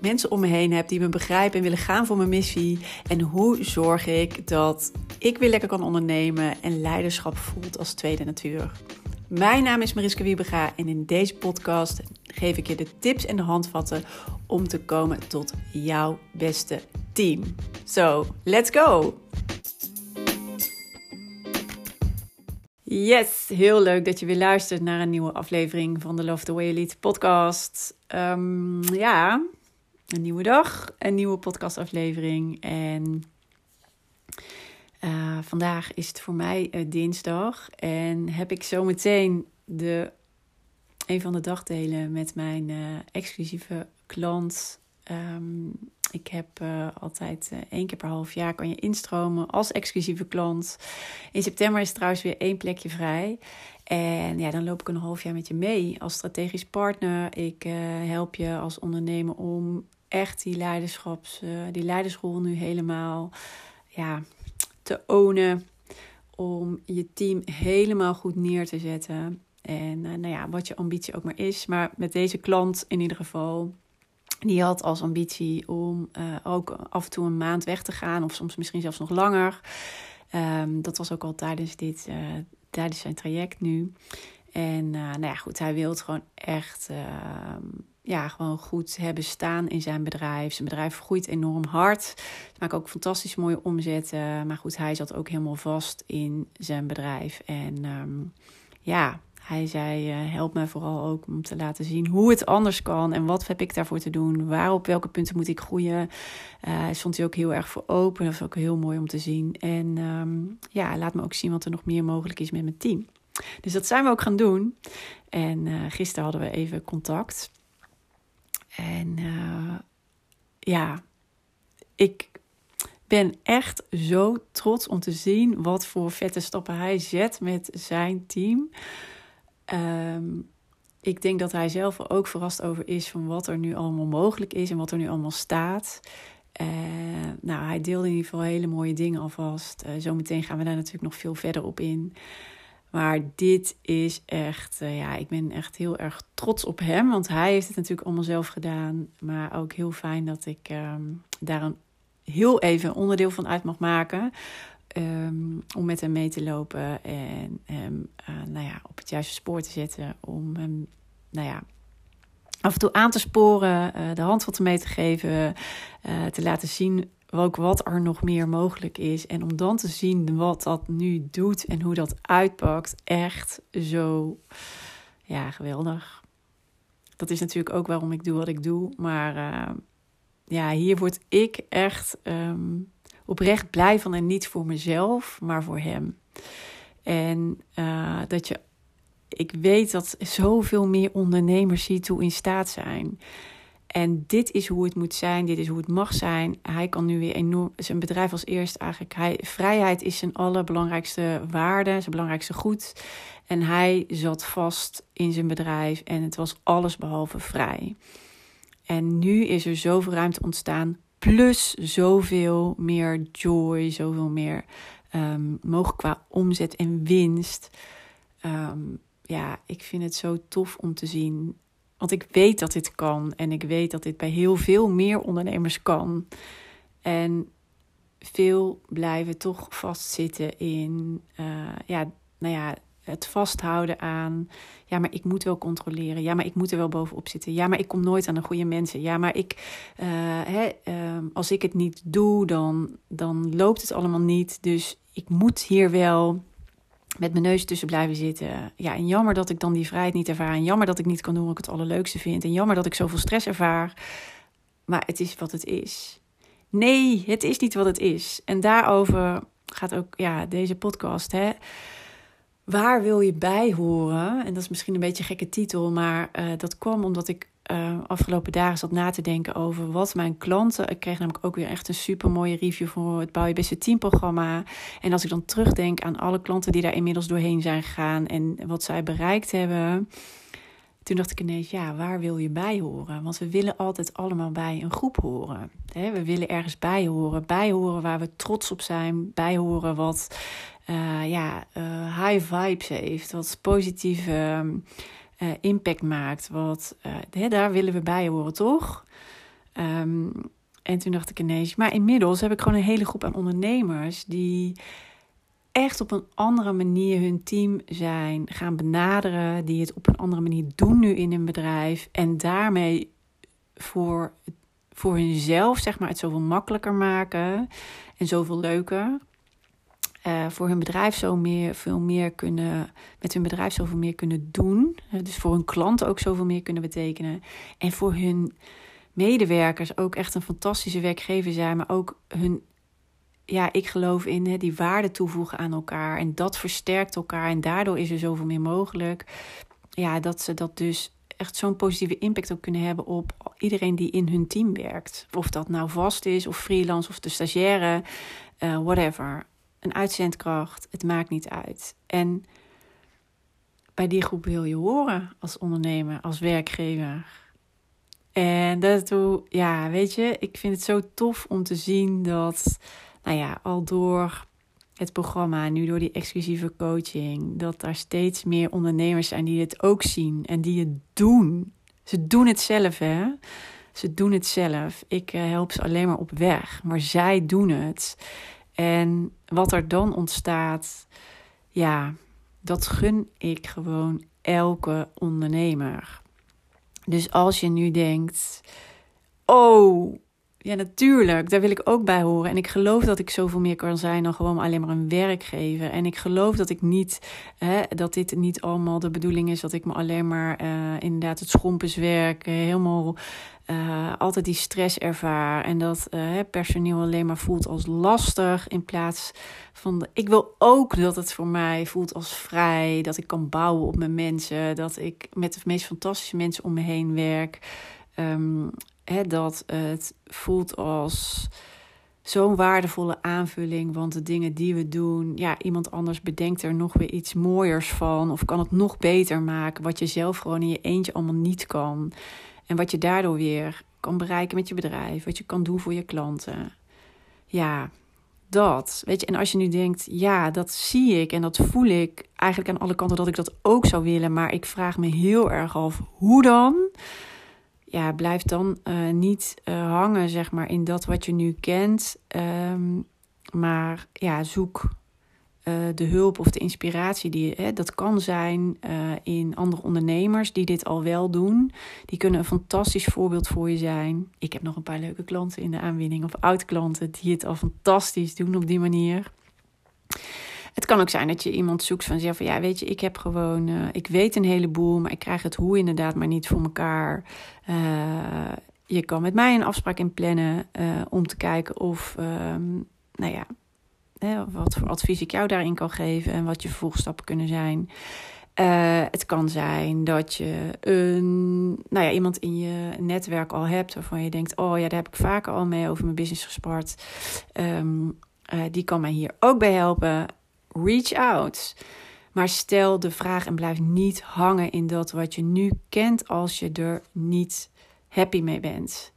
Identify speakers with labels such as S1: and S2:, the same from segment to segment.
S1: mensen om me heen heb die me begrijpen en willen gaan voor mijn missie? En hoe zorg ik dat ik weer lekker kan ondernemen en leiderschap voelt als tweede natuur? Mijn naam is Mariska Wiebega en in deze podcast geef ik je de tips en de handvatten om te komen tot jouw beste team. So, let's go! Yes, heel leuk dat je weer luistert naar een nieuwe aflevering van de Love the Way Elite podcast. Um, ja, een nieuwe dag, een nieuwe podcastaflevering. En uh, vandaag is het voor mij uh, dinsdag en heb ik zometeen de, een van de dagdelen met mijn uh, exclusieve klant. Um, ik heb altijd één keer per half jaar kan je instromen als exclusieve klant. In september is trouwens weer één plekje vrij. En ja, dan loop ik een half jaar met je mee als strategisch partner. Ik help je als ondernemer om echt die leiderschaps, die leidersrol nu helemaal ja, te ownen. Om je team helemaal goed neer te zetten. En nou ja, wat je ambitie ook maar is. Maar met deze klant in ieder geval die had als ambitie om uh, ook af en toe een maand weg te gaan, of soms misschien zelfs nog langer. Um, dat was ook al tijdens, dit, tijdens zijn traject nu. En nou ja, goed, hij wil het gewoon echt ja, gewoon goed hebben staan in zijn bedrijf. Zijn bedrijf groeit enorm hard. Ze maken ook fantastisch mooie omzetten. Maar goed, hij zat ook helemaal vast in zijn bedrijf. En um, ja, hij zei: uh, help mij vooral ook om te laten zien hoe het anders kan en wat heb ik daarvoor te doen. Waar op welke punten moet ik groeien? Uh, stond hij ook heel erg voor open. Dat was ook heel mooi om te zien. En um, ja, laat me ook zien wat er nog meer mogelijk is met mijn team. Dus dat zijn we ook gaan doen. En uh, gisteren hadden we even contact. En ja, ik ben echt zo trots om te zien wat voor vette stappen hij zet met zijn team. Um, ik denk dat hij zelf er ook verrast over is van wat er nu allemaal mogelijk is en wat er nu allemaal staat. Uh, nou, hij deelde in ieder geval hele mooie dingen alvast. Uh, zometeen gaan we daar natuurlijk nog veel verder op in. Maar dit is echt, uh, ja, ik ben echt heel erg trots op hem. Want hij heeft het natuurlijk allemaal zelf gedaan. Maar ook heel fijn dat ik um, daar een heel even onderdeel van uit mag maken. Um, om met hem mee te lopen en hem uh, nou ja, op het juiste spoor te zetten. Om hem nou ja, af en toe aan te sporen, uh, de handvatten mee te geven, te laten zien ook wat er nog meer mogelijk is. En om dan te zien wat dat nu doet en hoe dat uitpakt. Echt zo ja, geweldig. Dat is natuurlijk ook waarom ik doe wat ik doe. Maar ja, hier word ik echt. Um, oprecht blij van en niet voor mezelf, maar voor hem. En uh, dat je, ik weet dat zoveel meer ondernemers hiertoe in staat zijn. En dit is hoe het moet zijn, dit is hoe het mag zijn. Hij kan nu weer enorm, zijn bedrijf als eerst eigenlijk. Hij, vrijheid is zijn allerbelangrijkste waarde, zijn belangrijkste goed. En hij zat vast in zijn bedrijf en het was alles behalve vrij. En nu is er zoveel ruimte ontstaan Plus zoveel meer joy, zoveel meer um, mogelijk qua omzet en winst. Um, ja, ik vind het zo tof om te zien. Want ik weet dat dit kan. En ik weet dat dit bij heel veel meer ondernemers kan. En veel blijven toch vastzitten in, uh, ja, nou ja, het vasthouden aan. Ja, maar ik moet wel controleren. Ja, maar ik moet er wel bovenop zitten. Ja, maar ik kom nooit aan de goede mensen. Ja, maar ik, uh, hè, uh, als ik het niet doe, dan, dan loopt het allemaal niet. Dus ik moet hier wel met mijn neus tussen blijven zitten. Ja, en jammer dat ik dan die vrijheid niet ervaar. En jammer dat ik niet kan doen wat ik het allerleukste vind. En jammer dat ik zoveel stress ervaar. Maar het is wat het is. Nee, het is niet wat het is. En daarover gaat ook ja, deze podcast. Hè. Waar wil je bij horen? En dat is misschien een beetje een gekke titel, maar uh, dat kwam omdat ik uh, afgelopen dagen zat na te denken over wat mijn klanten. Ik kreeg namelijk ook weer echt een super mooie review voor het Bouw je Beste Team programma. En als ik dan terugdenk aan alle klanten die daar inmiddels doorheen zijn gegaan en wat zij bereikt hebben. Toen dacht ik ineens, ja, waar wil je bij horen? Want we willen altijd allemaal bij een groep horen. We willen ergens bij horen. Bij horen waar we trots op zijn. Bij horen wat uh, ja, uh, high vibes heeft. Wat positieve uh, impact maakt. Wat, hè, daar willen we bij horen, toch? Um, en toen dacht ik ineens, maar inmiddels heb ik gewoon een hele groep aan ondernemers die echt op een andere manier hun team zijn gaan benaderen, die het op een andere manier doen nu in een bedrijf en daarmee voor, voor hunzelf zeg maar, het zoveel makkelijker maken en zoveel leuker. Uh, voor hun bedrijf zo meer, veel meer kunnen, met hun bedrijf zoveel meer kunnen doen. dus voor hun klanten ook zoveel meer kunnen betekenen. En voor hun medewerkers ook echt een fantastische werkgever zijn, maar ook hun ja, ik geloof in hè, die waarde toevoegen aan elkaar. En dat versterkt elkaar. En daardoor is er zoveel meer mogelijk. Ja, dat ze dat dus echt zo'n positieve impact ook kunnen hebben op iedereen die in hun team werkt. Of dat nou vast is, of freelance, of de stagiaire, uh, whatever. Een uitzendkracht, het maakt niet uit. En bij die groep wil je horen als ondernemer, als werkgever. En dat, ja, weet je, ik vind het zo tof om te zien dat nou ja, al door het programma, nu door die exclusieve coaching, dat daar steeds meer ondernemers zijn die het ook zien en die het doen. Ze doen het zelf, hè? Ze doen het zelf. Ik eh, help ze alleen maar op weg, maar zij doen het. En wat er dan ontstaat, ja, dat gun ik gewoon elke ondernemer. Dus als je nu denkt: Oh, ja, natuurlijk. Daar wil ik ook bij horen. En ik geloof dat ik zoveel meer kan zijn dan gewoon alleen maar een werkgever. En ik geloof dat ik niet, hè, dat dit niet allemaal de bedoeling is dat ik me alleen maar uh, inderdaad het schompenswerk uh, helemaal uh, altijd die stress ervaar. En dat personeel alleen maar voelt als lastig in plaats van. Ik wil ook dat het voor mij voelt als vrij. Dat ik kan bouwen op mijn mensen. Dat ik met de meest fantastische mensen om me heen werk. Um, dat het voelt als zo'n waardevolle aanvulling. Want de dingen die we doen, ja, iemand anders bedenkt er nog weer iets mooiers van. Of kan het nog beter maken. Wat je zelf gewoon in je eentje allemaal niet kan. En wat je daardoor weer kan bereiken met je bedrijf. Wat je kan doen voor je klanten. Ja, dat. Weet je, en als je nu denkt, ja, dat zie ik en dat voel ik eigenlijk aan alle kanten dat ik dat ook zou willen. Maar ik vraag me heel erg af, hoe dan? ja, blijf dan uh, niet uh, hangen, zeg maar, in dat wat je nu kent. Um, maar ja, zoek uh, de hulp of de inspiratie die hè, dat kan zijn in andere ondernemers die dit al wel doen. Die kunnen een fantastisch voorbeeld voor je zijn. Ik heb nog een paar leuke klanten in de aanwinning of oud-klanten die het al fantastisch doen op die manier. Het kan ook zijn dat je iemand zoekt van zeggen van ja, weet je, ik heb gewoon, uh, ik weet een heleboel, maar ik krijg het hoe inderdaad maar niet voor elkaar. Je kan met mij een afspraak in plannen uh, om te kijken of, um, nou ja, wat voor advies ik jou daarin kan geven en wat je vervolgstappen kunnen zijn. het kan zijn dat je een, nou ja, iemand in je netwerk al hebt waarvan je denkt: Oh ja, daar heb ik vaker al mee over mijn business gespart. Um, die kan mij hier ook bij helpen reach out. Maar stel de vraag en blijf niet hangen in dat wat je nu kent als je er niet happy mee bent.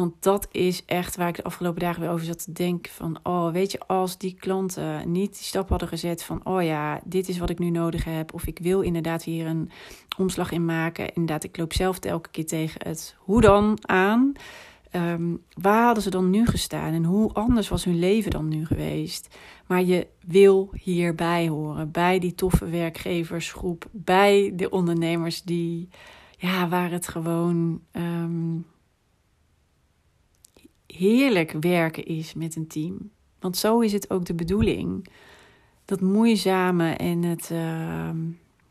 S1: Want dat is echt waar ik de afgelopen dagen weer over zat te denken. Van, oh, weet je, als die klanten niet die stap hadden gezet van, oh ja, dit is wat ik nu nodig heb. Of ik wil inderdaad hier een omslag in maken. Inderdaad, ik loop zelf elke keer tegen het hoe dan aan. Um, waar hadden ze dan nu gestaan en hoe anders was hun leven dan nu geweest? Maar je wil hierbij horen, bij die toffe werkgeversgroep, bij de ondernemers die, ja, waar het gewoon um, heerlijk werken is met een team. Want zo is het ook de bedoeling. Dat moeizame en het, uh,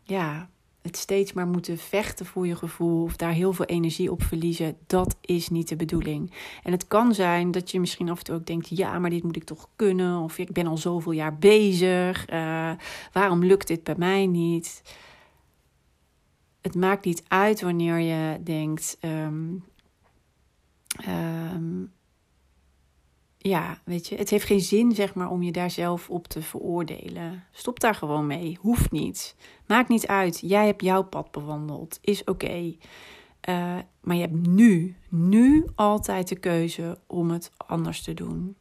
S1: ja, het steeds maar moeten vechten voor je gevoel of daar heel veel energie op verliezen, dat is niet de bedoeling. En het kan zijn dat je misschien af en toe ook denkt: ja, maar dit moet ik toch kunnen, of ik ben al zoveel jaar bezig, uh, waarom lukt dit bij mij niet? het maakt niet uit wanneer je denkt. ehm, ehm, ja, weet je, het heeft geen zin, zeg maar, om je daar zelf op te veroordelen. Stop daar gewoon mee. Hoeft niet. Maakt niet uit. Jij hebt jouw pad bewandeld. Is oké. Uh, maar je hebt nu, nu altijd de keuze om het anders te doen.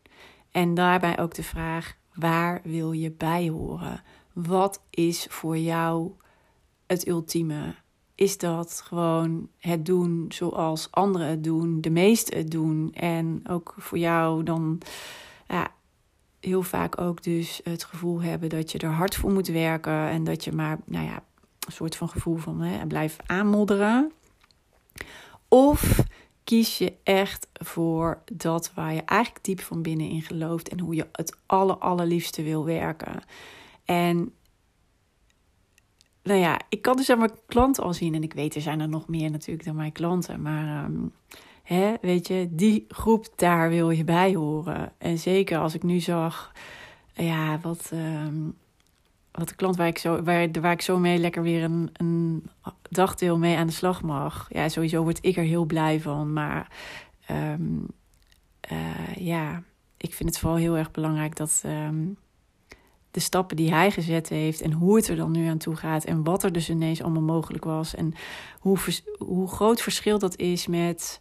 S1: En daarbij ook de vraag: waar wil je bij horen? Wat is voor jou het ultieme? Is dat gewoon het doen zoals anderen het doen, de meesten het doen? En ook voor jou dan ja, heel vaak ook dus het gevoel hebben dat je er hard voor moet werken en dat je maar, nou ja, een soort van gevoel van hè, blijf aanmodderen. Of kies je echt voor dat waar je eigenlijk diep van binnen in gelooft en hoe je het aller, allerliefste wil werken. En nou ja, ik kan dus aan mijn klanten al zien. En ik weet, er zijn er nog meer natuurlijk dan mijn klanten. Maar um, hè, weet je, die groep, daar wil je bij horen. En zeker als ik nu zag, ja, wat, um, wat de klant waar ik zo, waar, waar ik zo mee lekker weer een, een dagdeel mee aan de slag mag. Ja, sowieso word ik er heel blij van. Maar um, uh, ja, ik vind het vooral heel erg belangrijk dat de stappen die hij gezet heeft en hoe het er dan nu aan toe gaat en wat er dus ineens allemaal mogelijk was en hoe, hoe groot verschil dat is met.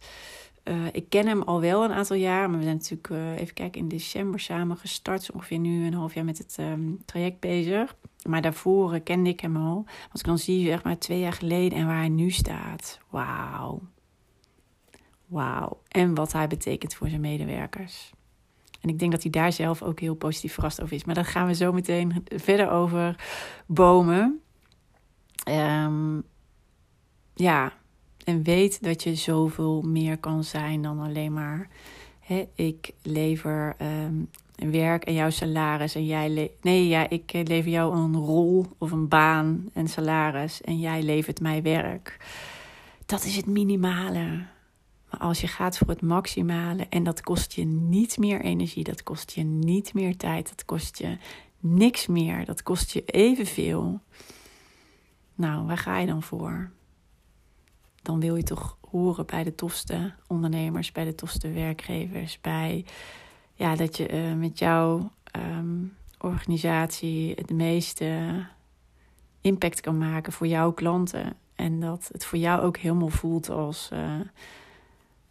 S1: Uh, ik ken hem al wel een aantal jaar, maar we zijn natuurlijk uh, even kijken in december samen gestart, ongeveer nu een half jaar met het um, traject bezig. Maar daarvoor uh, kende ik hem al. Als ik dan zie, zeg maar twee jaar geleden en waar hij nu staat. Wauw. Wauw. En wat hij betekent voor zijn medewerkers. En ik denk dat hij daar zelf ook heel positief verrast over is. Maar daar gaan we zo meteen verder over bomen. Um, ja, en weet dat je zoveel meer kan zijn dan alleen maar... Hè, ik lever um, werk en jouw salaris en jij... nee, ja, ik lever jou een rol of een baan en salaris en jij levert mij werk. Dat is het minimale. Maar als je gaat voor het maximale en dat kost je niet meer energie, dat kost je niet meer tijd, dat kost je niks meer, dat kost je evenveel. Nou, waar ga je dan voor? Dan wil je toch horen bij de tofste ondernemers, bij de tofste werkgevers, bij ja, dat je uh, met jouw um, organisatie het meeste impact kan maken voor jouw klanten. En dat het voor jou ook helemaal voelt als. Uh,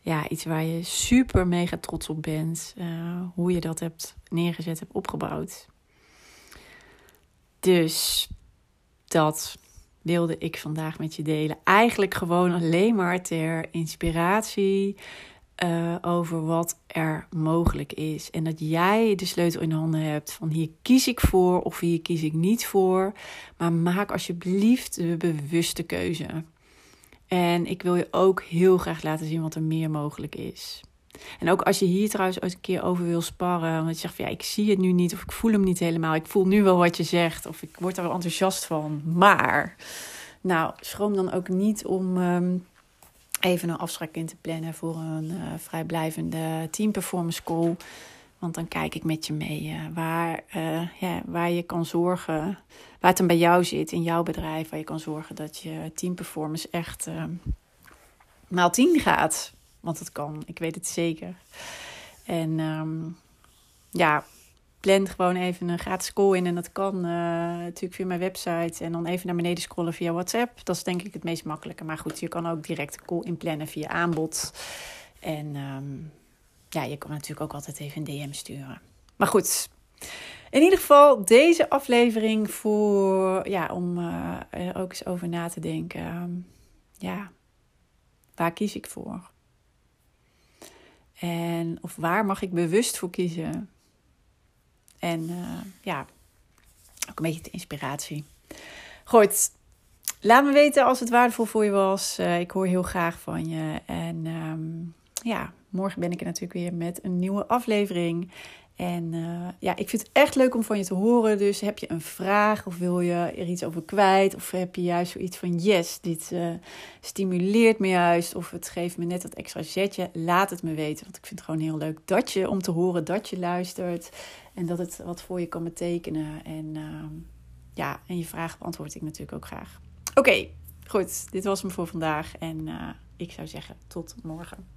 S1: ja, iets waar je super mega trots op bent. Uh, hoe je dat hebt neergezet, hebt opgebouwd. Dus dat wilde ik vandaag met je delen. Eigenlijk gewoon alleen maar ter inspiratie uh, over wat er mogelijk is. En dat jij de sleutel in handen hebt van hier kies ik voor of hier kies ik niet voor. Maar maak alsjeblieft de bewuste keuze. En ik wil je ook heel graag laten zien wat er meer mogelijk is. En ook als je hier trouwens ooit een keer over wil sparren, want je zegt van ja, ik zie het nu niet of ik voel hem niet helemaal. Ik voel nu wel wat je zegt of ik word er enthousiast van. Maar, nou, schroom dan ook niet om um, even een afspraak in te plannen voor een uh, vrijblijvende team performance call. Want dan kijk ik met je mee uh, waar, uh, ja, waar je kan zorgen, waar het dan bij jou zit in jouw bedrijf, waar je kan zorgen dat je teamperformance echt uh, maal tien gaat. Want het kan, ik weet het zeker. En um, ja, plan gewoon even een gratis call in. En dat kan natuurlijk via mijn website. En dan even naar beneden scrollen via WhatsApp. Dat is denk ik het meest makkelijke. Maar goed, je kan ook direct een call inplannen via aanbod. En um, ja, je kan natuurlijk ook altijd even een DM sturen. Maar goed, in ieder geval deze aflevering voor, ja, om uh, er ook eens over na te denken. ja, waar kies ik voor? En of waar mag ik bewust voor kiezen? En uh, ja, ook een beetje de inspiratie. Goed, laat me weten als het waardevol voor je was. Uh, ik hoor heel graag van je. En um, ja, morgen ben ik er natuurlijk weer met een nieuwe aflevering. En uh, ja, ik vind het echt leuk om van je te horen. Dus heb je een vraag of wil je er iets over kwijt? Of heb je juist zoiets van yes, dit uh, stimuleert me juist. Of het geeft me net dat extra zetje. Laat het me weten. Want ik vind het gewoon heel leuk dat je om te horen dat je luistert. En dat het wat voor je kan betekenen. En uh, ja, en je vraag beantwoord ik natuurlijk ook graag. Oké, goed, dit was hem voor vandaag. En ik zou zeggen, tot morgen.